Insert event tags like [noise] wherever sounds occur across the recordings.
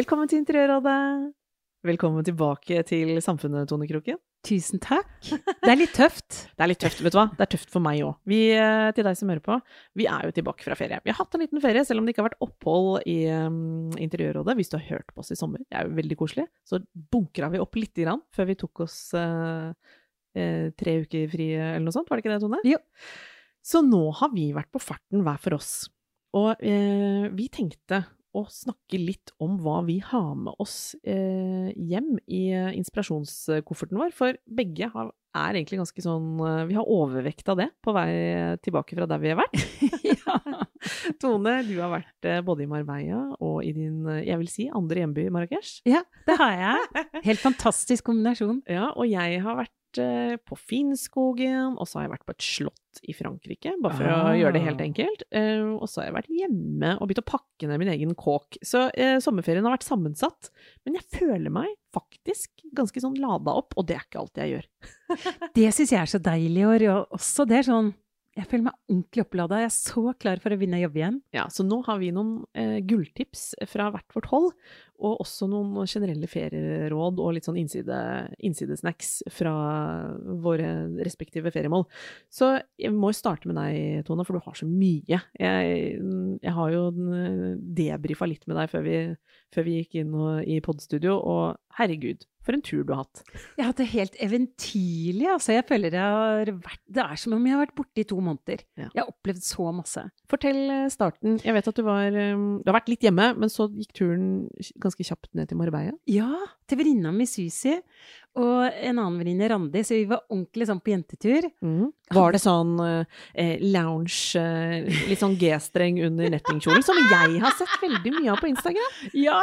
Velkommen til Interiørrådet! Velkommen tilbake til Samfunnet, Tone Kroken. Tusen takk. Det er litt tøft. [laughs] Det er litt tøft, vet du hva. Det er tøft for meg òg. Til deg som hører på, vi er jo tilbake fra ferie. Vi har hatt en liten ferie, selv om det ikke har vært opphold i um, Interiørrådet. Hvis du har hørt på oss i sommer, det er jo veldig koselig, så bunkra vi opp lite grann før vi tok oss uh, uh, tre uker fri eller noe sånt. Var det ikke det, Tone? Jo. Så nå har vi vært på farten hver for oss. Og uh, vi tenkte å snakke litt om hva vi har med oss eh, hjem i inspirasjonskofferten vår. For begge har, er egentlig ganske sånn Vi har overvekt av det på vei tilbake fra der vi har vært. [laughs] [laughs] ja. Tone, du har vært både i Marbella og i din, jeg vil si, andre hjemby, Marrakech. Ja, det har jeg. Helt fantastisk kombinasjon. Ja, og jeg har vært på Finnskogen, og så har jeg vært på et slott i Frankrike, bare for ah. å gjøre det helt enkelt. og så har jeg vært hjemme og begynt å pakke ned min egen kåk. Så eh, sommerferien har vært sammensatt, men jeg føler meg faktisk ganske sånn lada opp, og det er ikke alt jeg gjør. [laughs] det syns jeg er så deilig i år, og også det er sånn jeg føler meg ordentlig opplada. Jeg er så klar for å begynne å jobbe igjen. Ja, så nå har vi noen eh, gulltips fra hvert vårt hold, og også noen generelle ferieråd og litt sånn innside, innsidesnacks fra våre respektive feriemål. Så jeg må starte med deg, Tone, for du har så mye. Jeg, jeg har jo debrifa litt med deg før vi, før vi gikk inn og, i podstudio, og herregud, for en tur du har hatt. Jeg har hatt det helt eventyrlig. Altså. Jeg føler jeg har vært Det er som om jeg har vært borte i to måneder. Ja. Jeg har opplevd så masse. Fortell eh, starten. Jeg vet at du var um, Du har vært litt hjemme, men så gikk turen ganske kjapt ned til Marbella? Ja, til venninna mi Susi og en annen venninne, Randi, så vi var ordentlig sånn på jentetur. Mm. Var det sånn eh, lounge, eh, litt sånn G-streng under nettingkjolen, som jeg har sett veldig mye av på Instagram? Ja! [laughs]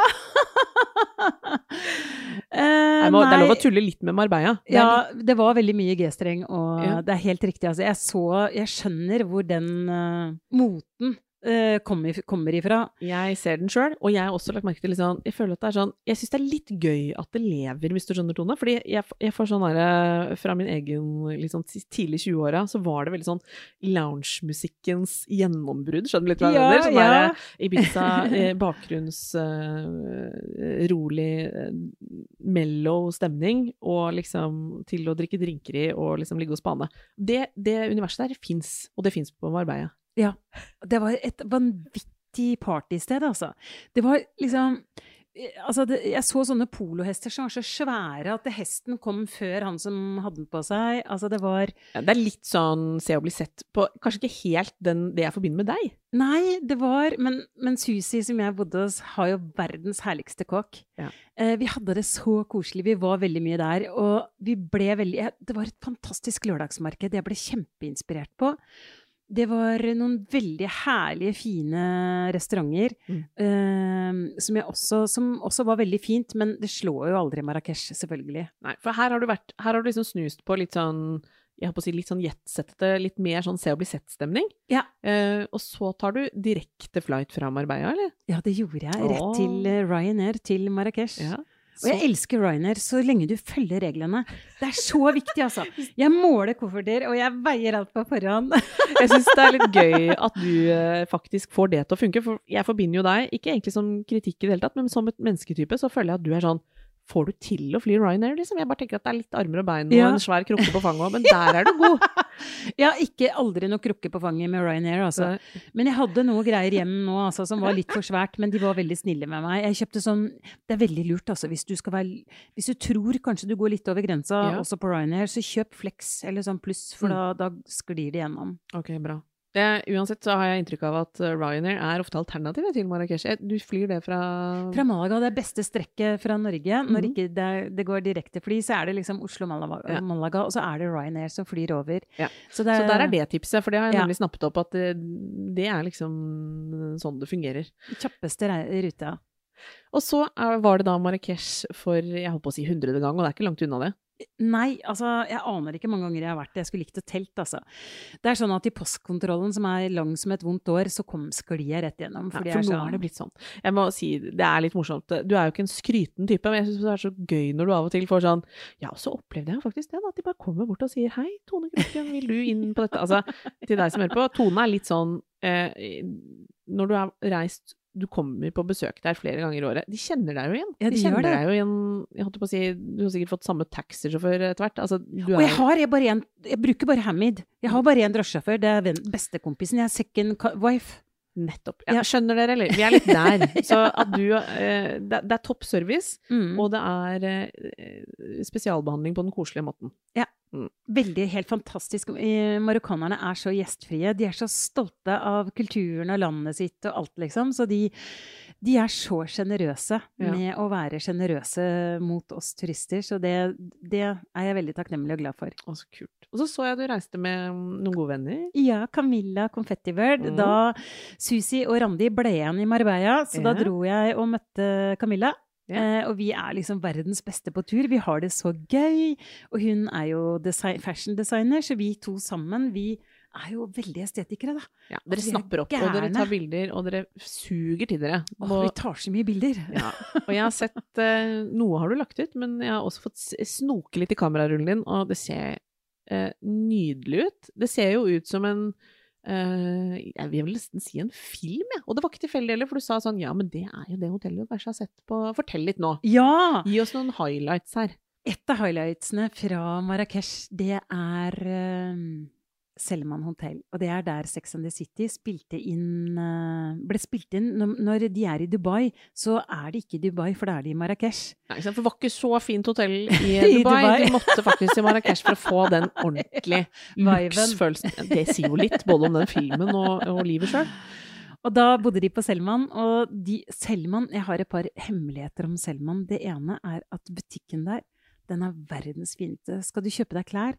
eh, må, det er lov å tulle litt med Marbella. Det ja, litt... det var veldig mye G-streng, og ja. det er helt riktig. Altså, jeg så Jeg skjønner hvor den uh, moten uh, kommer, kommer, ifra. Jeg ser den sjøl, og jeg har også lagt merke til litt sånn Jeg føler at det er sånn Jeg syns det er litt gøy at det lever, hvis du skjønner, Tone. Fordi jeg, jeg får sånn derre Fra min egen sånn tidlig 20-åra, så var det veldig sånn loungemusikkens gjennombrudd. Skjønner du litt hva jeg ja, mener? Sånn ja. derre Ibiza, [laughs] eh, bakgrunns uh, rolig, uh, mellow stemning, og liksom til å drikke drinker i og liksom ligge og spane. Det, det universet der fins, og det fins på Marbella. Ja. Det var et vanvittig partysted, altså. Det var liksom Altså, det, jeg så sånne polohester som var så svære at hesten kom før han som hadde den på seg. Altså, det var ja, Det er litt sånn se og bli sett på Kanskje ikke helt den, det jeg forbinder med deg? Nei, det var Men, men Susi, som jeg bodde hos, har jo verdens herligste kokk. Ja. Eh, vi hadde det så koselig. Vi var veldig mye der. Og vi ble veldig Det var et fantastisk lørdagsmarked jeg ble kjempeinspirert på. Det var noen veldig herlige, fine restauranter mm. uh, som, også, som, også, var veldig fint, men det slår jo aldri Marrakech, selvfølgelig. Nei, for her har du vært Her har du liksom snust på litt sånn jeg håper å si litt sånn jetsettete, litt mer sånn se og bli sett-stemning. Ja. Uh, og så tar du direkte flight fra Marbella, eller? Ja, det gjorde jeg. Rett til uh, Ryanair til Marrakech. Ja. Og jeg elsker Ryanair så lenge du følger reglene. Det er så viktig, altså. [laughs] Jeg måler kofferter, og jeg veier alt på forhånd. jeg syns det er litt [laughs] gøy at du uh, faktisk får det til å funke, for jeg forbinder jo deg, ikke egentlig som kritikk i det hele tatt, men som et mennesketype, så føler jeg at du er sånn Får du til å fly Ryanair, liksom? Jeg bare tenker at det er litt armer og bein og ja. en svær krukke på fanget òg, men der er du god. [laughs] ja, ikke aldri noe krukke på fanget med Ryanair, altså. Men jeg hadde noe greier hjemme nå altså, som var litt for svært, men de var veldig snille med meg. Jeg kjøpte sånn Det er veldig lurt, altså, hvis du skal være Hvis du tror kanskje du går litt over grensa, ja. også på Ryanair, så kjøp Flex eller sånn pluss, for mm. da, da sklir det gjennom. Ok, bra. Det, uansett så har jeg inntrykk av at eh, Ryanair er ofte alternativet til Marrakech. Eh, Du flyr det fra Fra Malaga, det beste strekket fra Norge. Når mm. ikke det, det går direkte fly, så er det liksom Oslo-Malaga, Ja. Og så er det Ryanair som flyr over. Ja. Så, det, Så der er det tipset, for det har jeg Ja. nemlig snappet opp at det, det er liksom sånn det fungerer. kjappeste ruta. Og så er, var det da Marrakech for jeg holdt på å si hundrede gang, og det er ikke langt unna det. Nei, altså, jeg aner ikke mange ganger jeg har vært det. Jeg skulle likt å telt, altså. Det er sånn at i postkontrollen, som er lang som et vondt år, så kom sklir jeg rett gjennom. Ja, for nå er sånn, er det blitt sånn. Jeg må si, det er litt morsomt. Du er jo ikke en skryten type, men jeg syns det er så gøy når du av og til får sånn Ja, så opplevde jeg faktisk det, da. At de bare kommer bort og sier hei, Tone Kroken, vil du inn på dette? Altså, til deg som hører på. Tone er litt sånn eh, Når du har reist du kommer på besøk der flere ganger i året. De kjenner deg jo igjen. Ja, de kjenner gjør det. deg jo igjen jeg holdt på å si, Du har sikkert fått samme taxisjåfør etter hvert. Altså, du Og jeg har jeg bare en, jeg bruker bare Hamid. Jeg har bare én drosjesjåfør. Det er bestekompisen. Jeg er second wife. Nettopp. Ja, Ja. skjønner dere, eller? Vi er litt der. [laughs] Så at du eh, det, det er topp service, Mm. og det er eh, spesialbehandling på den koselige måten. Veldig, helt fantastisk. Marokkanerne er så gjestfrie. De er så stolte av kulturen og landet sitt og alt, liksom. Så de, de er så sjenerøse Ja. med å være sjenerøse mot oss turister. Så det, det er jeg veldig takknemlig og glad for. Å, så kult. Og så så jeg du reiste med noen gode venner. Ja, Camilla Confettibird. Mm. Da Susi og Randi ble igjen i Marbella, så da dro jeg og møtte Camilla. Eh, og vi er liksom verdens beste på tur. Vi har det så gøy. Og hun er jo design, fashion designer, så vi to sammen, vi er jo veldig estetikere, da. Ja, dere Altså, er snapper opp, og dere tar bilder, og dere suger til dere. Åh, Og- vi tar så mye bilder. ja. [laughs] Og jeg har sett eh, Noe har du lagt ut, men jeg har også fått snoke litt i kamerarullen din, og det ser eh, nydelig ut. Det ser jo ut som en jeg vil nesten si en film, jeg. Og det var ikke tilfeldig heller, for du sa sånn Ja, men det er jo det hotellet du kanskje har sett på Fortell litt nå. Ja! Gi oss noen highlights her. Et av highlightsene fra Marrakech, det er eh, Selman Hotel. Og det er der Sex and the City spilte inn eh, ble spilt inn. Når, de er i Dubai, så er de ikke i Dubai, for da er de i Marrakech. Nei. For det var ikke så fint hotell i [laughs] I Dubai. Dubai. Du måtte faktisk til Marrakech for å få den ordentlige [laughs] luksfølelsen. Det sier jo litt, både om den filmen og, og livet sjøl. Og da bodde de på Selman, og de, Selman Jeg har et par hemmeligheter om Selman. Det ene er at butikken der, den er verdens fineste. Skal du kjøpe deg klær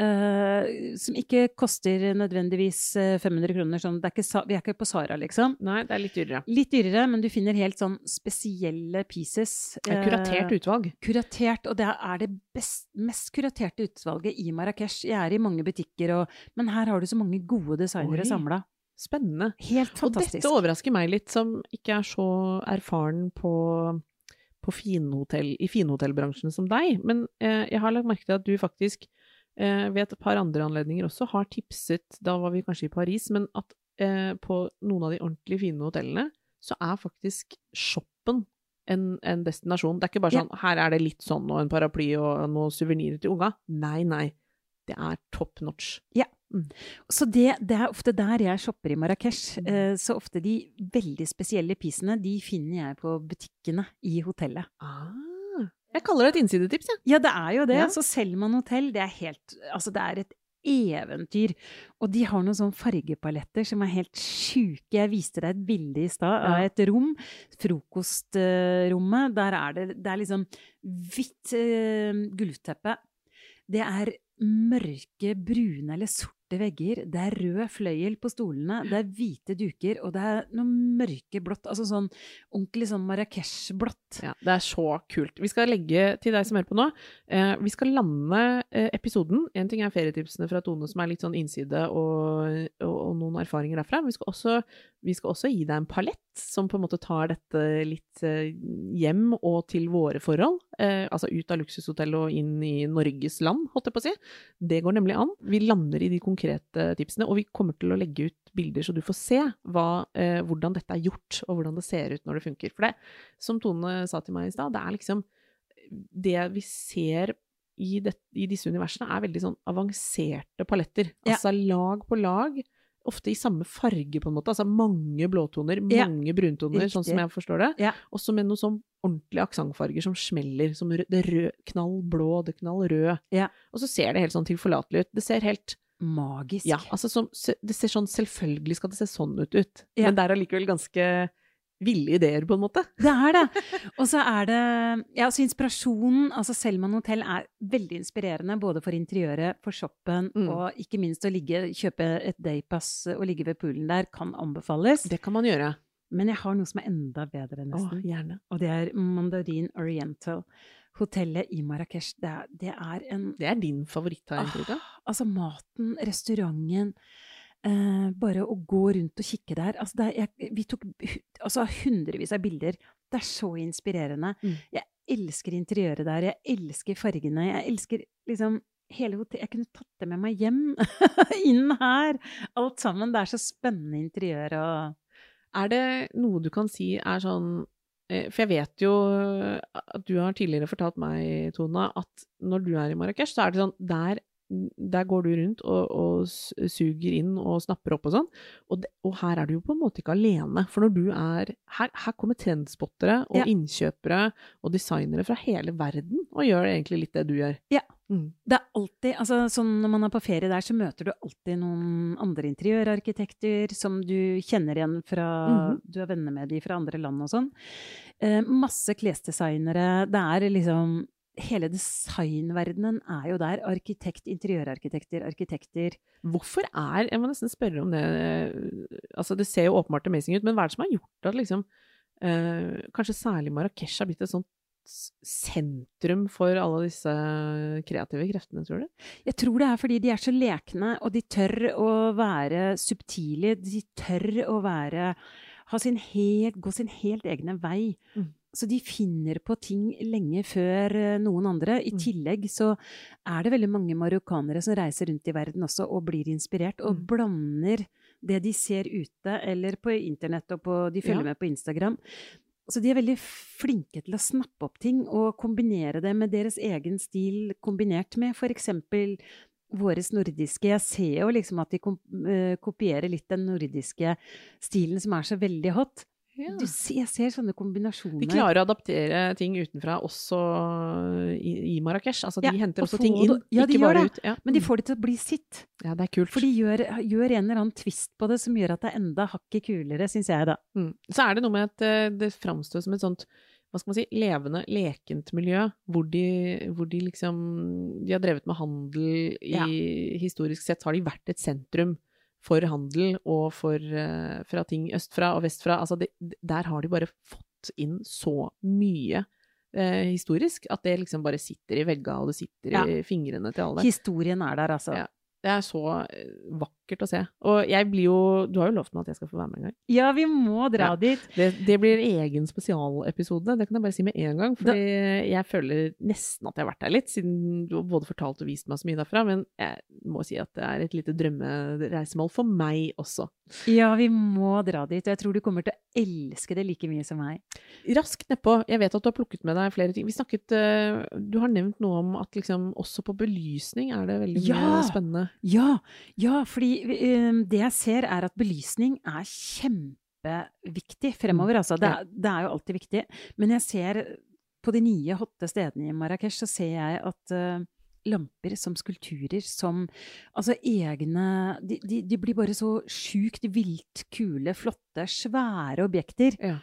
eh, som ikke koster nødvendigvis eh, 500 kroner, sånn, det er ikke, vi er ikke på Sara, liksom. Nei, det er litt dyrere. Litt dyrere, men du finner helt sånn spesielle pieces. Det er kuratert utvalg. utvalg. Kuratert, og det er det best, mest kuraterte utvalget i Marrakech. Jeg er i mange butikker, og, men her har du så mange gode designere samla. Spennende. Helt Og fantastisk. dette overrasker meg litt, som ikke er så erfaren på, på finhotell, i finhotellbransjen som deg. Men eh, jeg har lagt merke til at du faktisk eh, ved et par andre anledninger også har tipset, da var vi kanskje i Paris, men at eh, på noen av de ordentlig fine hotellene, så er faktisk shoppen en, en destinasjon. Det er ikke bare Ja. sånn her er det litt sånn og en paraply og noen suvenirer til unga. Nei, nei. Det er top notch. Ja, Så det, det er ofte der jeg shopper i Marrakech. Mm. Eh, så ofte de veldig spesielle pisene, de finner jeg på butikkene i hotellet. Ah, jeg kaller det et innsidetips, jeg. Ja, det er jo det. Ja. Så Selman hotell, det er helt Altså, det er et eventyr. Og de har noen sånne fargepaletter som er helt sjuke. Jeg viste deg et bilde i stad av et rom. Frokostrommet. Der er det Det er liksom hvitt uh, gulvteppe. Det er mørke, brune eller sorte vegger. Det er rød fløyel på stolene. Det er hvite duker, og det er noe mørkeblått. Altså sånn ordentlig sånn Marrakech-blått. Ja, det er så kult. Vi skal legge til deg som hører på nå, eh, vi skal lande eh, episoden. En ting er ferietipsene fra Tone som er litt sånn innside og, og, og noen erfaringer derfra. Vi skal, også, vi skal også gi deg en palett som på en måte tar dette litt eh, hjem og til våre forhold. Eh, altså ut av luksushotellet og inn i Norges land, holdt jeg på å si. Det går nemlig an. Vi lander i de konkrete tipsene, og vi kommer til å legge ut bilder så du får se hva, eh, hvordan dette er gjort, og hvordan det ser ut når det funker. For det, som Tone sa til meg i stad, det er liksom Det vi ser i, det, i disse universene, er veldig sånn avanserte paletter. Ja. Altså lag på lag. Ofte i samme farge, på en måte. Altså mange blåtoner, Ja. mange bruntoner, sånn som jeg forstår det. Ja. Også med noen sånn ordentlige aksentfarger som smeller. Som det rød, knall blå, det knall rød. Ja. Og så ser det helt sånn tilforlatelig ut. Det ser helt magisk. Ja, altså som, det ser sånn Selvfølgelig skal det se sånn ut ut, Ja. men det er allikevel ganske ville ideer, på en måte. [laughs] Det er det. Og så er det Ja, altså inspirasjonen Altså Selman hotell er veldig inspirerende både for interiøret, for shoppen, Mm. og ikke minst å ligge, kjøpe et daypass og ligge ved poolen der kan anbefales. Det kan man gjøre. Men jeg har noe som er enda bedre, Å, Åh, gjerne. Og det er Mandarin Oriental. Hotellet i Marrakech. Det det er en Det er din favoritt, har jeg inntrykk av. Altså maten, restauranten eh, Bare å gå rundt og kikke der. Altså er, jeg, vi tok altså hundrevis av bilder. Det er så inspirerende. Mm. Jeg elsker interiøret der. Jeg elsker fargene. Jeg elsker liksom hele hotellet. Jeg kunne tatt det med meg hjem. [laughs] Inn her. Alt sammen. Det er så spennende interiør og Er det noe du kan si er sånn eh, For jeg vet jo at du har tidligere fortalt meg, Tone, at når du er i Marrakech, så er det sånn Der, der går du rundt og, og suger inn og snapper opp og sånn. Og, det, og her er du jo på en måte ikke alene. For når du er Her, her kommer trendspottere og Ja. innkjøpere og designere fra hele verden og gjør egentlig litt det du gjør. Ja. Mm. Det er alltid, altså sånn Når man er på ferie der, så møter du alltid noen andre interiørarkitekter som du kjenner igjen fra Mhm. Du er venner med de fra andre land og sånn. Eh, masse klesdesignere. Det er liksom Hele designverdenen er jo der. Arkitekt, interiørarkitekter, arkitekter. Hvorfor er Jeg må nesten spørre om det Altså, det ser jo åpenbart amazing ut, men hva er det som har gjort at liksom eh, Kanskje særlig Marrakech har blitt et sånt sentrum for alle disse kreative kreftene, tror du? Jeg tror det er fordi de er så lekne, og de tør å være subtile. De tør å være ha sin helt, gå sin helt egne vei. Mm. Så de finner på ting lenge før eh, noen andre. I Mm. tillegg så er det veldig mange marokkanere som reiser rundt i verden også og blir inspirert, og Mm. blander det de ser ute, eller på internett og på, de følger Ja. med på Instagram. Så de er veldig flinke til å snappe opp ting og kombinere det med deres egen stil, kombinert med for eksempel våres nordiske. Jeg ser jo liksom at de eh, kopierer litt den nordiske stilen som er så veldig hot. Du jeg ser sånne kombinasjoner. De klarer å adaptere ting utenfra også i, i Marrakech. Altså, de Ja, henter også ting inn, ja, ikke bare det. ut. Ja. Men de får det til å bli sitt. Ja, det er kult. For de gjør, gjør en eller annen twist på det som gjør at det er enda hakket kulere, syns jeg, da. Mm. Så er det noe med at eh, det framstår som et sånt hva skal man si, levende, lekent miljø, hvor de, hvor de liksom De har drevet med handel i Ja. Historisk sett har de vært et sentrum for handel og for eh, fra ting østfra og vestfra. Altså, det, der har de bare fått inn så mye eh, historisk at det liksom bare sitter i vegga, og det sitter Ja. i fingrene til alle. Historien er der, altså. Ja. Det er så eh, vakkert å se. Og jeg blir jo Du har jo lovt meg at jeg skal få være med en gang. Ja, vi må dra Ja. dit. Det, det blir egen spesialepisode, det kan jeg bare si med en gang. For jeg føler nesten at jeg har vært der litt, siden du har både fortalt og vist meg så mye derfra. Men jeg må si at det er et lite drømmereisemål for meg også. Ja, vi må dra dit. Og jeg tror du kommer til å elske det like mye som meg. Raskt nedpå, jeg vet at du har plukket med deg flere ting. Vi snakket eh, Du har nevnt noe om at liksom også på belysning er det veldig mye Ja! spennende. Ja, ja fordi det jeg ser er at belysning er kjempeviktig fremover, altså. Det, er- det er jo alltid viktig. Men jeg ser på de nye hotte stedene i Marrakech, så ser jeg at uh, lamper som skulpturer, som altså egne de, de, de blir bare så sjukt vilt kule, flotte, svære objekter. Ja.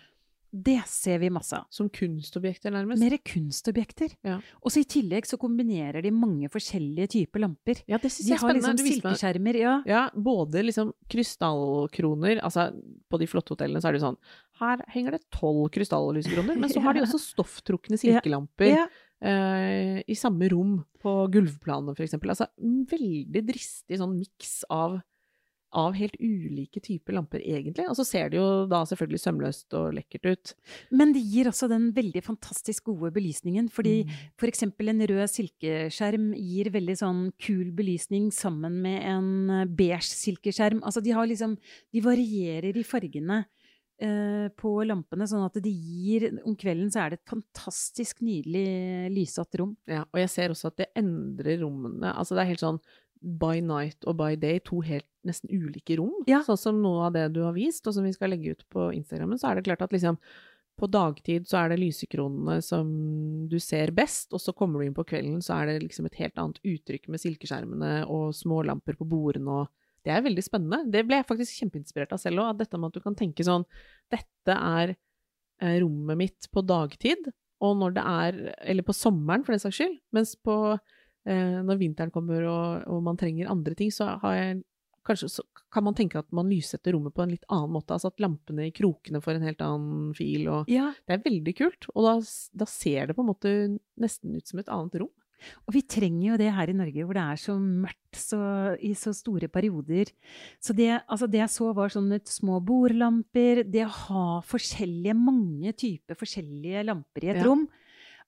Det ser vi masse av. Som kunstobjekter, nærmest. Mer kunstobjekter. Ja. Og så i tillegg så kombinerer de mange forskjellige typer lamper. Ja, det synes De jeg har spennende. liksom Du viste silkeskjermer, ja. Ja, både liksom krystallkroner Altså, på de flotte hotellene så er det sånn Her henger det tolv krystalllyskroner, men så har de [laughs] også stofftrukne silkelamper ja. eh, i samme rom på gulvplanet, eksempel. Altså, veldig dristig sånn miks av, av helt ulike typer lamper, egentlig. Og så ser det jo da selvfølgelig sømløst og lekkert ut. Men det gir også den veldig fantastisk gode belysningen, fordi Mm. for eksempel en rød silkeskjerm gir veldig sånn kul belysning sammen med en eh, beige silkeskjerm. Altså de har liksom De varierer i fargene eh, på lampene, sånn at de gir Om kvelden så er det et fantastisk nydelig lyssatt rom. Ja, og jeg ser også at det endrer rommene. Altså det er helt sånn by night og by day, to helt nesten ulike rom. Ja. Sånn som noe av det du har vist, og som vi skal legge ut på Instagrammen, så er det klart at liksom på dagtid så er det lysekronene som du ser best, og så kommer du inn på kvelden, så er det liksom et helt annet uttrykk med silkeskjermene og små lamper på bordene og Det er veldig spennende. Det ble jeg faktisk kjempeinspirert av selv òg, dette med at du kan tenke sånn Dette er eh, rommet mitt på dagtid, og når det er Eller på sommeren, for den saks skyld. Mens på når vinteren kommer og, og man trenger andre ting, så har jeg Kanskje så kan man tenke at man lyssetter rommet på en litt annen måte. Altså at lampene i krokene får en helt annen fil. Og Ja. Det er veldig kult. Og da, da ser det på en måte nesten ut som et annet rom. Og vi trenger jo det her i Norge, hvor det er så mørkt så, i så store perioder. Så det, altså det jeg så, var sånne små bordlamper. Det å ha forskjellige, mange typer forskjellige lamper i et Ja. rom.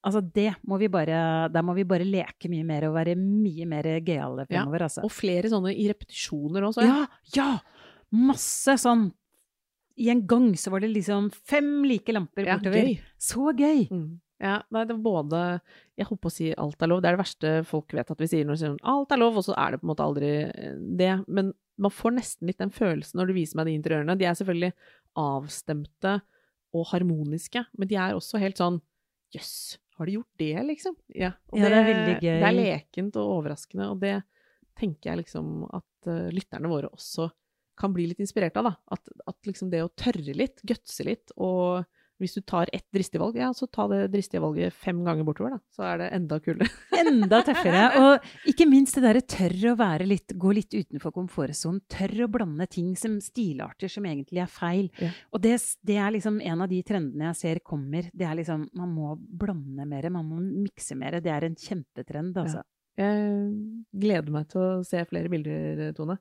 Altså det må vi bare, Der må vi bare leke mye mer og være mye mer gøyale Ja, fremover, altså. Og flere sånne i repetisjoner også. Ja, ja! Masse sånn. I en gang så var det liksom fem like lamper Ja, bortover. gøy. Så gøy! Mm. Ja, nei, det er både Jeg holdt på å si alt er lov. Det er det verste folk vet at vi sier når vi sier alt er lov, og så er det på en måte aldri eh, det. Men man får nesten litt den følelsen når du viser meg de interiørene. De er selvfølgelig avstemte og harmoniske, men de er også helt sånn Jøss, har de gjort det, liksom? Ja, og Ja, det er veldig gøy. Det er lekent og overraskende, og det tenker jeg liksom at uh, lytterne våre også kan bli litt inspirert av, da. At, at liksom det å tørre litt, gutse litt, og hvis du tar ett dristig valg, ja, så ta det dristige valget fem ganger bortover, da. Så er det enda kulere. [laughs] Enda tøffere. Og ikke minst det derre tørre å være litt, gå litt utenfor komfortsonen. Tørre å blande ting som stilarter som egentlig er feil. Ja. Og det, det er liksom en av de trendene jeg ser kommer. Det er liksom Man må blande mer, man må mikse mer. Det er en kjempetrend, altså. Jeg gleder meg til å se flere bilder, Tone.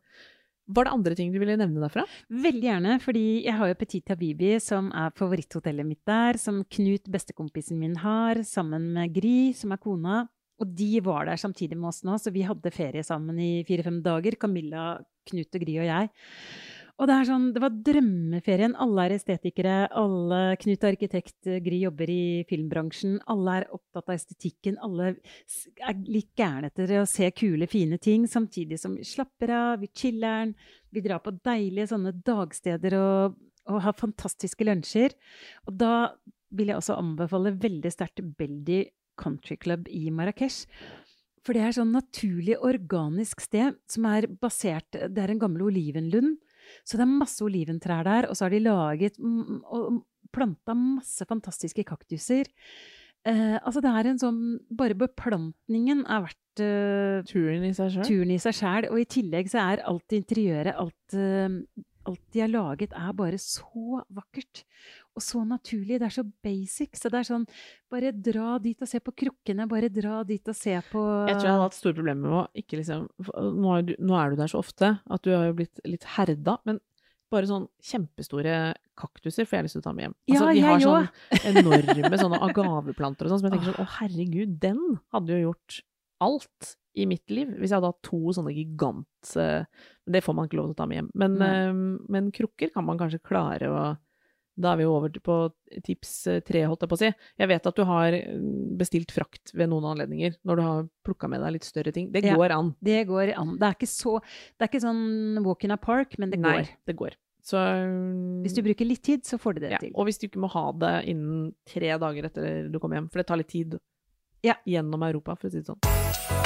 Var det andre ting du ville nevne derfra? Veldig gjerne, fordi jeg har jo Petit Habibi, som er favoritthotellet mitt der, som Knut, bestekompisen min, har, sammen med Gry, som er kona. Og de var der samtidig med oss nå, så vi hadde ferie sammen i fire-fem dager. Camilla, Knut og Gry og jeg. Og det sånn, det var drømmeferien. Alle er estetikere. alle, Knut er arkitekt, Gry jobber i filmbransjen. Alle er opptatt av estetikken. Alle er litt gærne etter å se kule, fine ting, samtidig som vi slapper av, vi chiller'n. Vi drar på deilige sånne dagsteder og, og har fantastiske lunsjer. Og da vil jeg også anbefale veldig sterkt Beldi Country Club i Marrakech. For det er sånn naturlig, organisk sted som er basert Det er en gammel olivenlund. Så det er masse oliventrær der, og så har de laget og planta masse fantastiske kaktuser. Eh, altså det er en sånn Bare beplantningen er verdt eh, turen i seg sjæl. Og i tillegg så er alt interiøret, alt, eh, alt de har laget, er bare så vakkert. Og så naturlig. Det er så basic. Så det er sånn Bare dra dit og se på krukkene. Bare dra dit og se på Jeg tror jeg hadde hatt store problemer med å ikke liksom nå er, du, nå er du der så ofte at du har jo blitt litt herda, men bare sånn kjempestore kaktuser får jeg lyst til å ta med hjem. Altså, Ja, de har sånn [laughs] enorme sånne agaveplanter og sånn, som jeg tenker sånn Å, herregud, den hadde jo gjort alt i mitt liv hvis jeg hadde hatt to sånne gigant eh, Det får man ikke lov til å ta med hjem. Men, eh, men krukker kan man kanskje klare å da er vi jo over på tips eh, tre, holdt jeg på å si. Jeg vet at du har mm, bestilt frakt ved noen anledninger, når du har plukka med deg litt større ting. Det Ja. går an. Det går an. Det er ikke så Det er ikke sånn walk in a park, men det Nei, går. det går. Så Hvis du bruker litt tid, så får du det ja, til. Og hvis du ikke må ha det innen tre dager etter du kommer hjem, for det tar litt tid Ja. gjennom Europa, for å si det sånn.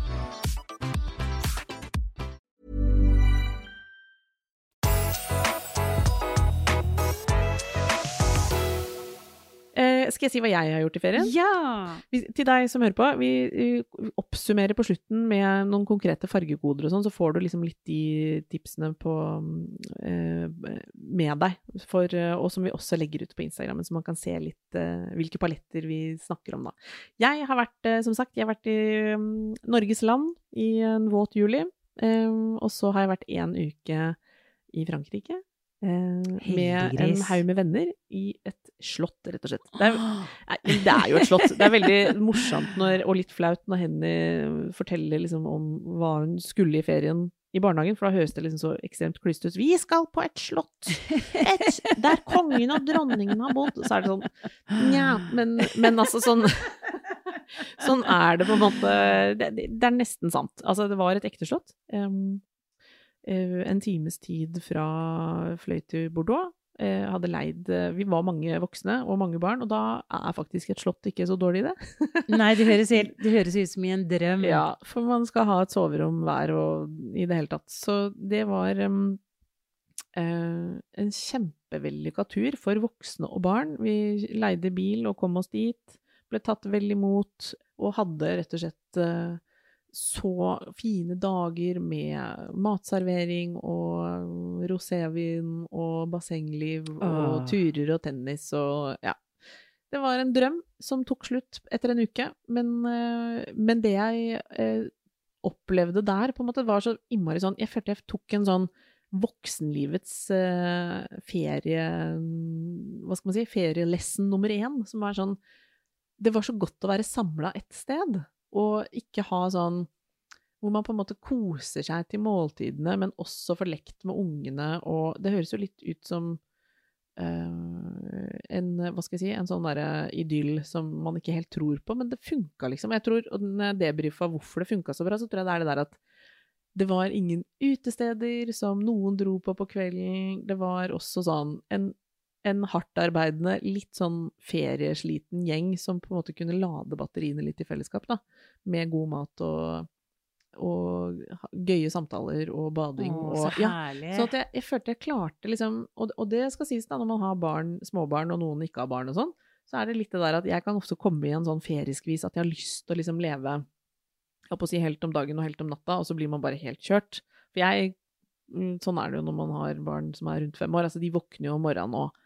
Skal jeg si hva jeg har gjort i ferien? Ja! Vi, til deg som hører på, vi, oppsummerer på slutten med noen konkrete fargekoder og sånn, så får du liksom litt de tipsene på, eh, med deg, for, eh, og som vi også legger ut på Instagrammen, så man kan se litt eh, hvilke paletter vi snakker om da. Jeg har vært, eh, som sagt, jeg har vært i um, Norges land i en våt juli, eh, og så har jeg vært en uke i Frankrike. Eh, med en haug med venner i et slott, rett og slett. Det er, [gasps] det er jo et slott. Det er veldig morsomt når, og litt flaut når Henny forteller liksom om hva hun skulle i ferien i barnehagen, for da høres det liksom så ekstremt klysete ut. 'Vi skal på et slott! Et, [laughs] der kongen og dronningen har bodd!' Så er det sånn Nja, men, men altså sånn Sånn er det på en måte. Det, det er nesten sant. Altså, det var et ekte slott. Um, en times tid fra fløy til Bordeaux. Hadde leid Vi var mange voksne og mange barn, og da er faktisk et slott ikke så dårlig, det. [laughs] Nei, det høres, helt, det høres, ut som i en drøm. Ja, for man skal ha et soverom hver og i det hele tatt. Så det var um, uh, en kjempevellykka tur for voksne og barn. Vi leide bil og kom oss dit ble tatt vel imot, og hadde rett og slett uh, så fine dager med matservering og rosévin og bassengliv og turer og tennis og ja. Det var en drøm som tok slutt etter en uke, men, uh, men det jeg uh, opplevde der, på en måte, var så innmari sånn Jeg følte jeg tok en sånn voksenlivets uh, ferie... Hva skal man si? Ferielesson nummer én, som er sånn det var så godt å være samla et sted, og ikke ha sånn hvor man på en måte koser seg til måltidene, men også får lekt med ungene, og det høres jo litt ut som uh, en, hva skal jeg si, en sånn derre idyll som man ikke helt tror på, men det funka liksom. Jeg tror, og når jeg debrifa hvorfor det funka så bra, så tror jeg det er det der at det var ingen utesteder som noen dro på på kvelden. Det var også sånn en en hardtarbeidende, litt sånn feriesliten gjeng som på en måte kunne lade batteriene litt i fellesskap, da. Med god mat og, og gøye samtaler og bading. Å, så så herlig. Ja, så at jeg, jeg, følte jeg klarte liksom og, og, det skal sies da, når man har barn, småbarn, og noen ikke har barn og sånn, så er det litt det der at jeg kan også komme i en sånn ferieskvis at jeg har lyst til å liksom leve jeg på å si helt om dagen og helt om natta, og så blir man bare helt kjørt. For jeg mm, Sånn er det jo når man har barn som er rundt fem år. Altså, de våkner jo om morgenen og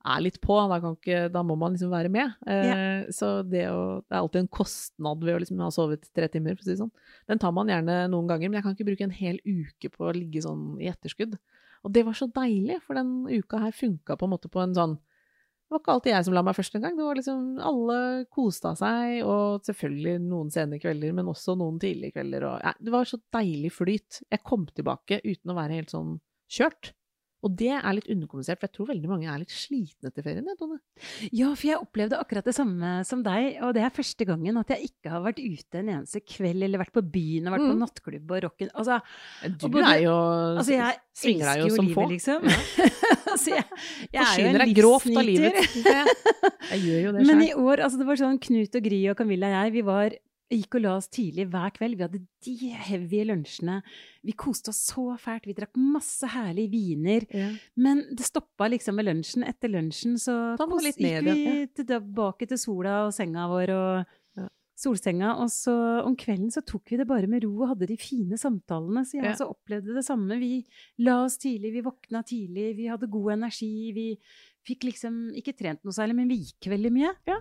er litt på, da, ikke, da må man liksom være med. Eh, ja. Så det, å, det, er alltid en kostnad ved å liksom ha sovet tre timer, for å si det sånn. Den tar man gjerne noen ganger, men jeg kan ikke bruke en hel uke på å ligge sånn i etterskudd. Og det var så deilig, for den uka her funka på en måte på en sånn Det var ikke alltid jeg som la meg først engang. Det var liksom Alle koste seg, og selvfølgelig noen sene kvelder, men også noen tidlige kvelder. Og, ja, det var så deilig flyt. Jeg kom tilbake uten å være helt sånn kjørt. Og det er litt underkommunisert, for jeg tror veldig mange er litt slitne til ferien. Tone. Ja, for jeg opplevde akkurat det samme som deg, og det er første gangen at jeg ikke har vært ute en eneste kveld, eller vært på byen og vært mm. på nattklubb og rocken. Altså, du både, er jo altså jeg Svinger deg jo som livet, få. Liksom. Ja. [laughs] altså, jeg, jeg er en deg grovt av livet. Jeg gjør jo det sjøl. [laughs] Men i år, altså det var sånn Knut og Gry og Camilla og jeg, vi var gikk og la oss tidlig hver kveld. Vi hadde de heavy lunsjene. Vi koste oss så fælt. Vi drakk masse herlige viner. Ja. Men det stoppa liksom med lunsjen. Etter lunsjen så gikk vi ja. tilbake til sola og senga vår og ja. solsenga. Og så om kvelden så tok vi det bare med ro og hadde de fine samtalene. Så jeg også opplevde det samme. Vi la oss tidlig, vi våkna tidlig, vi hadde god energi. Vi fikk liksom ikke trent noe særlig, men vi gikk veldig mye. Ja.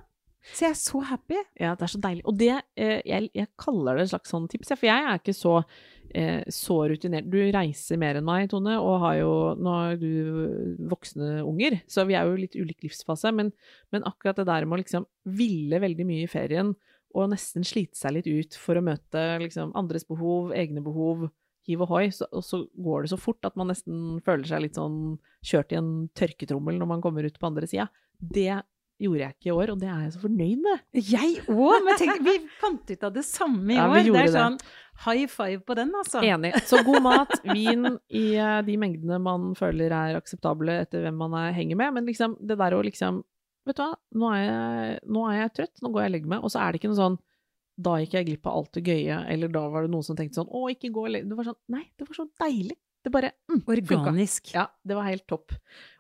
Så jeg er så happy. Ja, det er så deilig. Og det, eh, jeg, jeg, kaller det et slags sånn tips, for jeg er ikke så, eh, så rutinert. Du reiser mer enn meg, Tone, og har jo Nå har du voksne unger, så vi er jo litt ulik livsfase, men, men akkurat det der med å liksom ville veldig mye i ferien, og nesten slite seg litt ut for å møte liksom andres behov, egne behov, hiv og hoi, så, og så går det så fort at man nesten føler seg litt sånn kjørt i en tørketrommel når man kommer ut på andre sida. Det gjorde jeg ikke i år, og det er jeg så fornøyd med. Jeg òg, men tenk, vi fant ut av det samme i ja, år. Det er sånn high five på den, altså. Enig. Så god mat, vin i uh, de mengdene man føler er akseptable etter hvem man er, henger med, men liksom det der å liksom Vet du hva, nå er, jeg, nå er jeg trøtt, nå går jeg og legger meg, og så er det ikke noe sånn da gikk jeg glipp av alt det gøye, eller da var det noen som tenkte sånn Å, ikke gå Det var sånn Nei, det var så deilig. Det bare mm, Organisk. Funka. Ja, det var helt topp.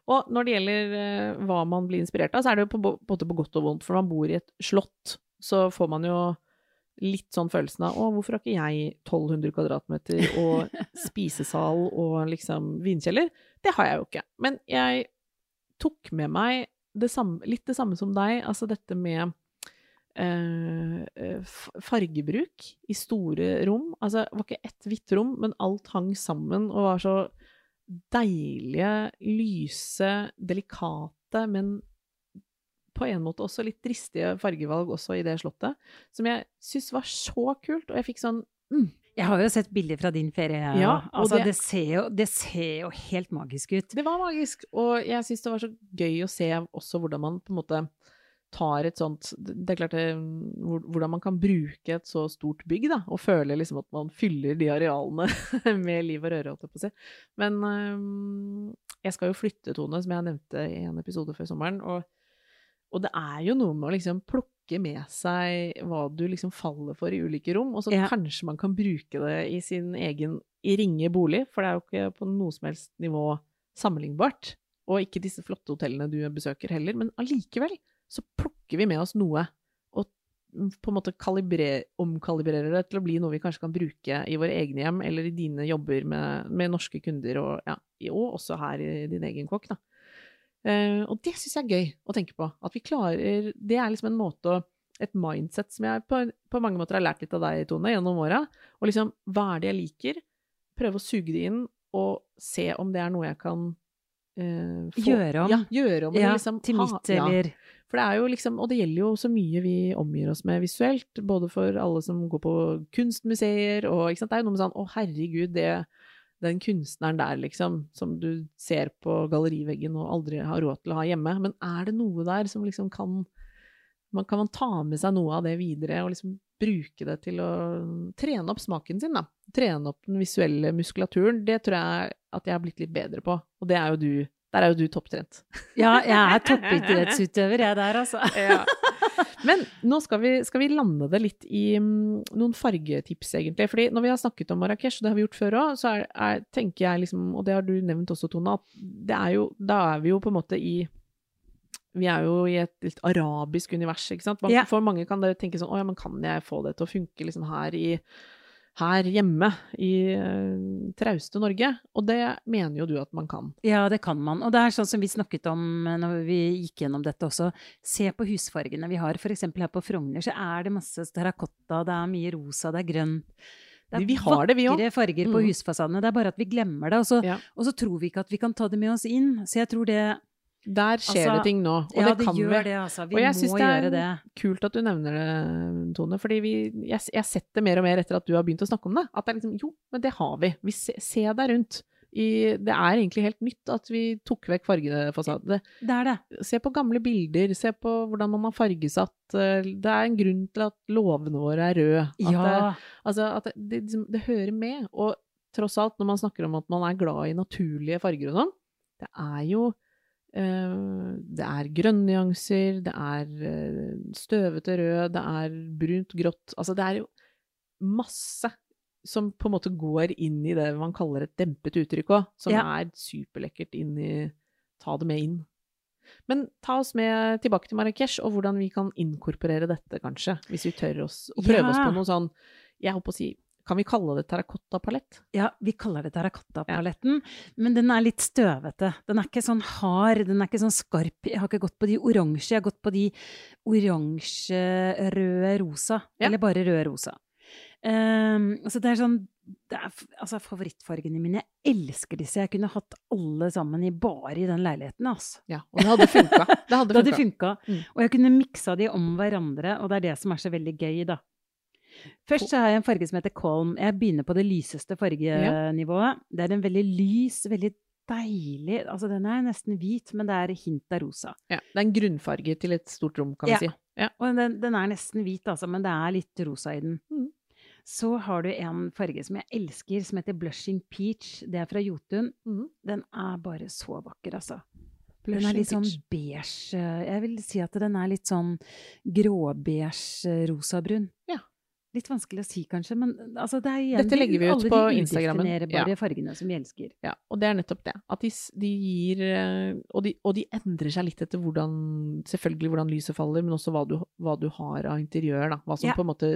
Og når det gjelder uh, hva man blir inspirert av, så er det jo på, på, på godt og vondt. For når man bor i et slott, så får man jo litt sånn følelsen av å, hvorfor har ikke jeg 1200 kvadratmeter og [laughs] spisesal og liksom vinkjeller? Det har jeg jo ikke. Men jeg tok med meg det samme, litt det samme som deg, altså dette med eh, fargebruk i store rom. Altså, det var ikke ett hvitt rom, men alt hang sammen og var så deilige, lyse, delikate, men på en måte også litt dristige fargevalg også i det slottet, som jeg syns var så kult. Og jeg fikk sånn mm. Jeg har jo sett bilder fra din ferie. Ja, altså, det, det, ser jo, det, ser jo, helt magisk ut. Det var magisk, og jeg syns det var så gøy å se også hvordan man på en måte tar et sånt Det er klart det, hvordan man kan bruke et så stort bygg, da, og føle liksom at man fyller de arealene [laughs] med liv og røre, holdt jeg på å si. Men øh, jeg skal jo flytte, Tone, som jeg nevnte i en episode før sommeren. Og, og det er jo noe med å liksom plukke med seg hva du liksom faller for i ulike rom, og så ja. kanskje man kan bruke det i sin egen i ringe bolig, for det er jo ikke på noe som helst nivå sammenlignbart. Og ikke disse flotte hotellene du besøker heller, men allikevel så plukker vi med oss noe og på en måte omkalibrerer det til å bli noe vi kanskje kan bruke i våre egne hjem eller i dine jobber med, med norske kunder, og, ja, og, også her i din egen kokk. Da. Uh, og det syns jeg er gøy å tenke på. At vi klarer Det er liksom en måte å et mindset som jeg på, på, mange måter har lært litt av deg, Tone, gjennom åra. Og liksom, hva er det jeg liker? Prøve å suge det inn, og se om det er noe jeg kan uh, få, Gjøre om. Ja, gjøre om. Ja, liksom, til mitt, eller ja. For det er jo liksom, og det gjelder jo så mye vi omgir oss med visuelt, både for alle som går på kunstmuseer og ikke sant. Det er jo noe med sånn å herregud, det, den kunstneren der, liksom, som du ser på galleriveggen og aldri har råd til å ha hjemme. Men er det noe der som liksom kan man Kan man ta med seg noe av det videre og liksom bruke det til å trene opp smaken sin, da? Trene opp den visuelle muskulaturen. Det tror jeg at jeg har blitt litt bedre på, og det er jo du der er jo du topptrent. Ja, jeg er toppidrettsutøver, jeg der, altså. [laughs] ja. Men nå skal vi, skal vi, lande det litt i um, noen fargetips, egentlig. Fordi når vi har snakket om Marrakech, og det har vi gjort før òg, så er, er, tenker jeg liksom, og det har du nevnt også, Tone, at det er jo, da er vi jo på en måte i vi er jo i et litt arabisk univers, ikke sant. For mange kan det tenke sånn Å ja, men kan jeg få det til å funke liksom her i her hjemme i uh, trauste Norge. Og det mener jo du at man kan? Ja, det kan man. Og det er sånn som vi snakket om eh, når vi gikk gjennom dette også. Se på husfargene vi har. F.eks. her på Frogner så er det masse terrakotta, det er mye rosa, det er grønt. Det er vi har det, vi vakre farger på mm. husfasadene. Det er bare at vi glemmer det. Og så, ja. og så tror vi ikke at vi kan ta det med oss inn. Så jeg tror det der skjer altså, det ting nå, og ja, det kan vi. gjør det, altså. Vi og jeg syns det er det. kult at du nevner det, Tone, fordi vi, jeg, jeg sett det mer og mer etter at du har begynt å snakke om det. At det er liksom Jo, men det har vi. Vi se, se deg rundt. I, det er egentlig helt nytt at vi tok vekk fargefasaden. Det er det. Se på gamle bilder, se på hvordan man har fargesatt. Eh, det er en grunn til at låvene våre er røde. At, ja. det, altså, at det, det, liksom, det hører med. Og tross alt, når man snakker om at man er glad i naturlige farger og sånn, det er jo det er grønnnyanser, det er eh, støvete rød, det er brunt grått Altså det er jo masse som på en måte går inn i det man kaller et dempet uttrykk òg, som ja. er superlekkert inn i Ta det med inn. Men ta oss med tilbake til Marrakech, og hvordan vi kan inkorporere dette, kanskje. Hvis vi tør oss å prøve ja. oss på noe sånn Jeg holdt på å si kan vi kalle det terrakottapalett? Ja, vi kaller det terrakottapaletten. Ja. Men den er litt støvete. Den er ikke sånn hard, den er ikke sånn skarp. Jeg har ikke gått på de oransje, jeg har gått på de oransje, røde, rosa. Ja. Eller bare røde, rosa. Um, så det er sånn det er, altså Favorittfargene mine. Jeg elsker disse. Jeg kunne hatt alle sammen i bare i den leiligheten. Altså. Ja, og det hadde funka. Det hadde, [laughs] det hadde funka. Mm. Og jeg kunne miksa de om hverandre, og det er det som er så veldig gøy, da. Først så har jeg en farge som heter Colm. Jeg begynner på det lyseste fargenivået. Det er en veldig lys, veldig deilig Altså den er nesten hvit, men det er hint av rosa. Ja, Det er en grunnfarge til et stort rom, kan vi si. Ja. Og den, den, er nesten hvit, altså, men det er litt rosa i den. Mm. Så har du en farge som jeg elsker, som heter Blushing Peach. Det er fra Jotun. Mm. Den er bare så vakker, altså. Blushing Den er litt sånn beige Jeg vil si at den er litt sånn gråbeige rosabrun. Ja. Litt vanskelig å si, kanskje, men altså, det er igjen Dette legger vi ut på Instagrammen. alle de udefinerbare ja. fargene som vi elsker. Ja, og det er nettopp det. At de, de gir eh, og de, og de, endrer seg litt etter hvordan Selvfølgelig hvordan lyset faller, men også hva du, hva du har av interiør, da. Hva som ja. på en måte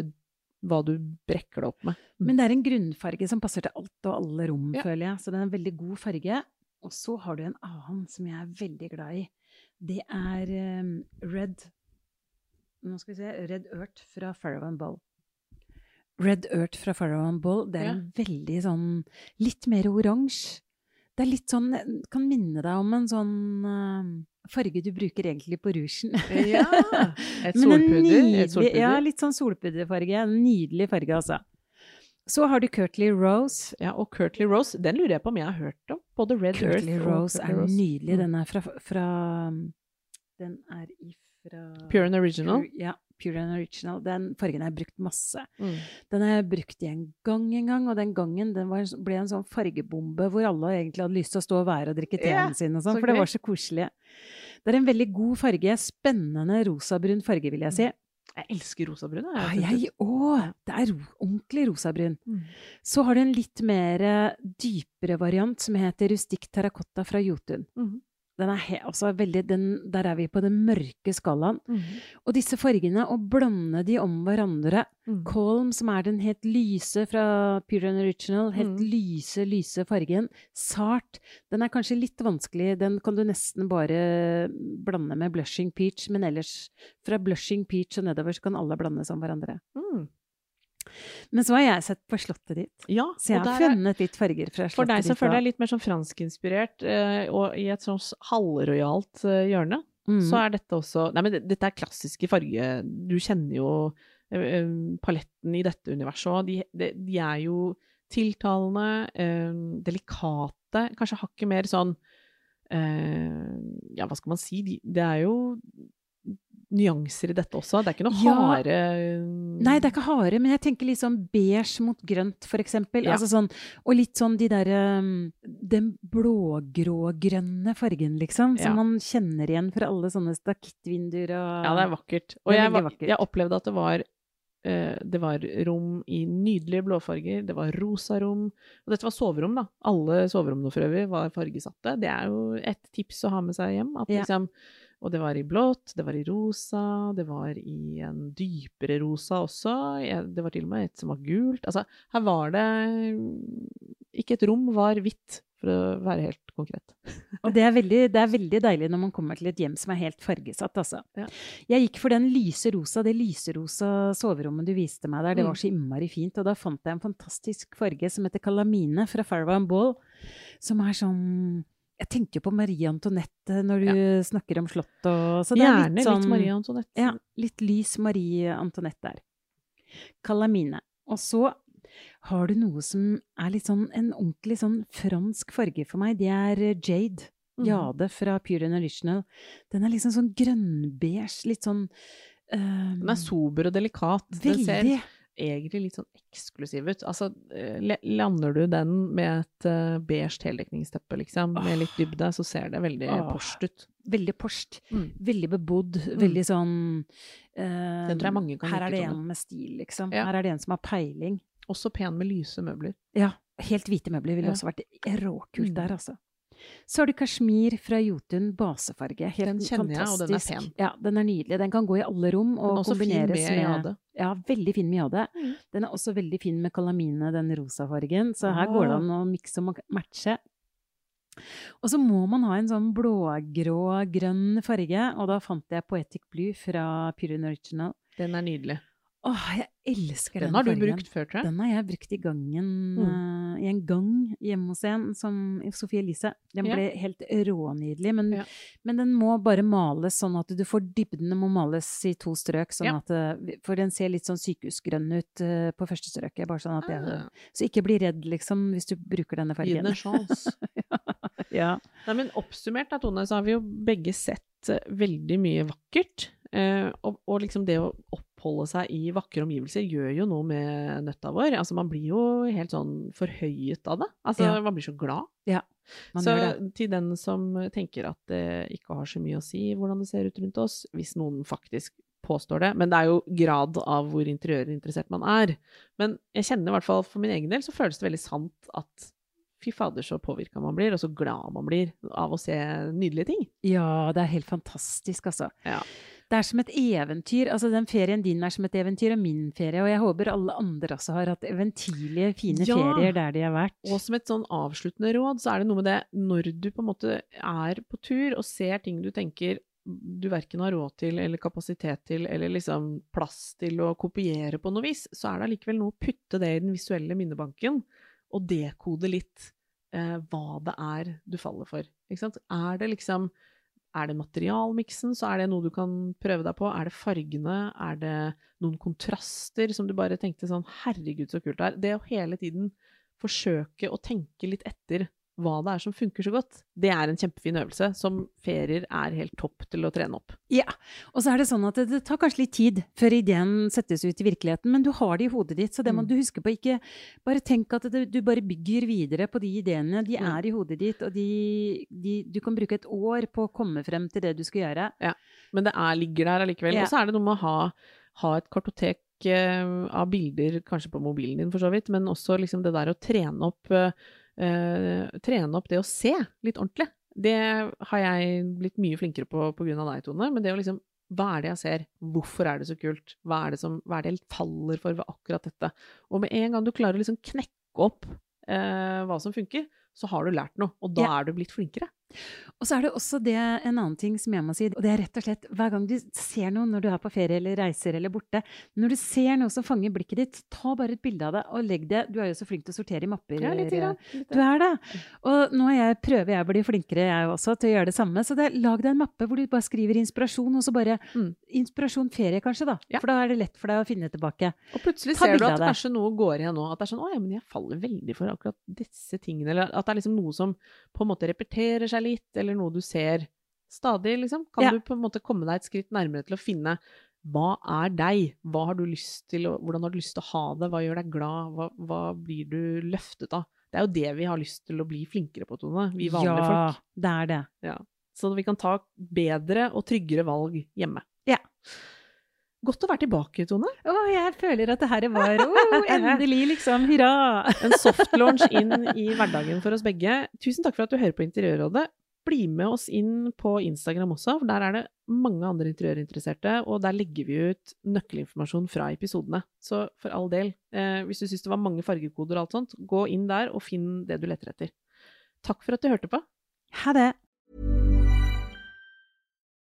hva du brekker det opp med. Mm. Men det er en grunnfarge som passer til alt og alle rom, ja. føler jeg. Så det er en veldig god farge. Og så har du en annen som jeg er veldig glad i. Det er um, Red Nå skal vi se Red Earth fra Farrow and Ball. Red Earth fra Pharaoh Ball, det er ja. en veldig sånn Litt mer oransje. Det er litt sånn Kan minne deg om en sånn uh, farge du bruker egentlig på rougen. ja! [laughs] Et solpudder? Et solpudder. Ja, litt sånn solpudderfarge. En nydelig farge, altså. Så har du Curtly Rose. Ja, og Curtly Rose, den lurer jeg på om jeg har hørt om. Både Red Curtly Earth Rose og Curtly er Rose. nydelig. Mm. Den er fra, fra Den er ifra Pure and Original. Pure, ja, Pure and Original. Den fargen har jeg brukt masse. Mm. Den har jeg brukt i en gang en gang, og den gangen den var, ble en sånn fargebombe hvor alle egentlig hadde lyst til å stå og være og drikke teen yeah, sin og sånn, så for det var så koselig. Det er en veldig god farge. Spennende rosabrun farge, vil jeg si. Jeg elsker rosabrun. Ja, jeg. jeg òg! Det er ordentlig rosabrun. Mm. Så har du en litt mer eh, dypere variant som heter rustikk terracotta fra Jotun. Mhm. Den er altså veldig, den, der er vi på den mørke skalaen. Mm. Og disse fargene, å blande de om hverandre mm. Colm, som er den helt lyse fra Pure and Original, helt Mm. lyse, lyse fargen. Sart. Den er kanskje litt vanskelig, den kan du nesten bare blande med blushing peach, men ellers fra blushing peach og nedover så kan alle blandes om hverandre. Mm. Men så har jeg sett på slottet ditt, Ja, så jeg har funnet litt farger fra slottet ditt. For deg så føler deg jeg litt mer sånn franskinspirert, eh, og i et sånt halvrojalt eh, hjørne, Mm. så er dette også Nei, men dette er klassiske farge... Du kjenner jo eh, paletten i dette universet òg. De, de, de er jo tiltalende, delikate, kanskje hakket mer sånn Ja, hva skal man si? De, det er jo nyanser i dette også. Det er ikke noe Ja. harde Nei, det er ikke harde, men jeg tenker litt sånn beige mot grønt, for eksempel. Ja. Altså sånn, og litt sånn de derre um, Den blågrå-grønne fargen, liksom. Som Ja. man kjenner igjen fra alle sånne stakittvinduer og Ja, det er vakkert. Og er jeg, vakkert. jeg opplevde at det var eh, det var rom i nydelige blåfarger, det var rosa rom. Og dette var soverom, da. Alle soverommene for øvrig var fargesatte. Det er jo et tips å ha med seg hjem. At liksom, og det var i blått, det var i rosa, det var i en dypere rosa også. Det var til og med et som var gult. Altså, her var det Ikke et rom var hvitt, for å være helt konkret. Og det er, veldig, det er veldig deilig når man kommer til et hjem som er helt fargesatt, altså. Ja. Jeg gikk for den lyse rosa, det lyserosa soverommet du viste meg der. Det Mm. var så innmari fint. Og da fant jeg en fantastisk farge som heter Calamine fra Farrow Ball, som er sånn Jeg tenkte jo på Marie Antoinette når du snakker om slott og Så det er Gjerne litt sånn Marie Antoinette. Ja, litt lys Marie Antoinette der. Calamine. Og så har du noe som er litt sånn en ordentlig sånn fransk farge for meg. Det er eh, jade. Mhm. Jade fra Pure and Original. Den er liksom sånn grønnbeige, litt sånn um, Den er sober og delikat. Den ser Veldig. Egentlig litt sånn eksklusiv ut. Altså, eh, lander du den med et uh, beige heldekningsteppe, liksom, med litt dybde, så ser det veldig oh. porst ut. Veldig porst. Mm. Veldig bebodd. Veldig sånn uh, Den tror jeg mange kan Her er det en med stil, liksom. Ja. Her er det en som har peiling. Også pen med lyse møbler. Ja. Helt hvite møbler ville Ja. også vært råkult Mm. der, altså. Så har du kasjmir fra Jotun basefarge. Helt Den kjenner jeg, og den er pen. Ja, den er nydelig. Den kan gå i alle rom og også fin kombineres med jade. Ja, veldig fin med jade. Mm. Den er også veldig fin med kalamine, den rosa fargen. Så her går det an å mikse og matche. Og så må man ha en sånn blågrå-grønn farge, og da fant jeg Poetic Blue fra Pure Original. Den er nydelig. Åh, jeg elsker den, Den har du brukt før, tror jeg. Den har jeg brukt i gangen, Mm. uh, i en gang hjemme hos en, som Sofie Elise. Den Ja. ble helt rånydelig, men, Ja. men den må bare males sånn at du får dybden må males i to strøk, sånn Ja. at, eh, for den ser litt sånn sykehusgrønn ut uh, på første strøket, bare sånn at jeg, Ah, så ikke bli redd, liksom, hvis du bruker denne fargen. Gi den en sjanse. [laughs] Ja. Nei, men oppsummert da, Tone, så har vi jo begge sett veldig mye vakkert. Uh, og, og liksom det å oppholde seg i vakre omgivelser gjør jo noe med nøtta vår. Altså man blir jo helt sånn forhøyet av det. Altså Ja. man blir så glad. Ja, så til den som tenker at det ikke har så mye å si hvordan det ser ut rundt oss, hvis noen faktisk påstår det, men det er jo grad av hvor interiørinteressert man er. Men jeg kjenner i hvert fall for min egen del så føles det veldig sant at fy fader så påvirka man blir, og så glad man blir av å se nydelige ting. Ja, det er helt fantastisk, altså. Ja. Det er som et eventyr. Altså, den ferien din er som et eventyr, og min ferie. Og jeg håper alle andre også har hatt eventyrlige, fine Ja. ferier der de har vært. Og som et sånn avsluttende råd, så er det noe med det når du på en måte er på tur og ser ting du tenker du verken har råd til eller kapasitet til eller liksom plass til å kopiere på noe vis, så er det allikevel noe å putte det i den visuelle minnebanken og dekode litt eh, hva det er du faller for. Er det liksom er det materialmiksen, så er det noe du kan prøve deg på. Er det fargene? Er det noen kontraster som du bare tenkte sånn Herregud, så kult det er. Det å hele tiden forsøke å tenke litt etter hva det er som funker så godt, det er en kjempefin øvelse som ferier er helt topp til å trene opp. Ja, og så er det sånn at det, det tar kanskje litt tid før ideen settes ut i virkeligheten, men du har det i hodet ditt, så det må mm. du huske på. Ikke bare tenk at det, du bare bygger videre på de ideene. De mm. er i hodet ditt, og de, de, du kan bruke et år på å komme frem til det du skal gjøre. Ja, men det er, ligger der allikevel. Ja. Og så er det noe med å ha, ha et kartotek eh, av bilder, kanskje på mobilen din for så vidt, men også liksom det der å trene opp uh, trene opp det å se litt ordentlig. Det har jeg blitt mye flinkere på pga. deg, Tone. Men det å liksom Hva er det jeg ser? Hvorfor er det så kult? Hva er det, som, hva er det jeg faller for ved akkurat dette? Og med en gang du klarer å liksom knekke opp eh, hva som funker, så har du lært noe. Og da ja. er du blitt flinkere. Og så er det også det, en annen ting som jeg må si, og det er rett og slett hver gang du ser noe når du er på ferie eller reiser eller borte, når du ser noe som fanger blikket ditt, ta bare et bilde av det og legg det Du er jo så flink til å sortere i mapper. Ja, litt grann, litt. Du er det. Og nå jeg, prøver jeg å bli flinkere, jeg også, til å gjøre det samme. Så det, lag deg en mappe hvor du bare skriver inspirasjon, og så bare mm. Inspirasjon ferie, kanskje, da. Ja. For da er det lett for deg å finne tilbake. Og plutselig ser du at kanskje noe går igjen nå. At det er sånn Å ja, men jeg faller veldig for akkurat disse tingene. Eller at det er liksom noe som på en måte repeterer seg litt, eller noe du ser stadig, liksom? Kan ja. du på en måte komme deg et skritt nærmere til å finne hva er deg? Hva har du lyst til, hvordan har du lyst til å ha det? Hva gjør deg glad? Hva, hva blir du løftet av? Det er jo det vi har lyst til å bli flinkere på, Tone. Vi vanlige ja, folk. Ja, det er det. Ja. Så vi kan ta bedre og tryggere valg hjemme. Ja. Godt å være tilbake, Tone. Å, jeg føler at det her var [laughs] oh, endelig, liksom. Hurra! en soft launch inn i hverdagen for oss begge. Tusen takk for at du hører på Interiørrådet bli med oss inn på Instagram også, for der er det mange andre interiørinteresserte, og der legger vi ut nøkkelinformasjon fra episodene. Så for all del, eh, hvis du syns det var mange fargekoder og alt sånt, gå inn der og finn det du leter etter. Takk for at du hørte på. Ha det!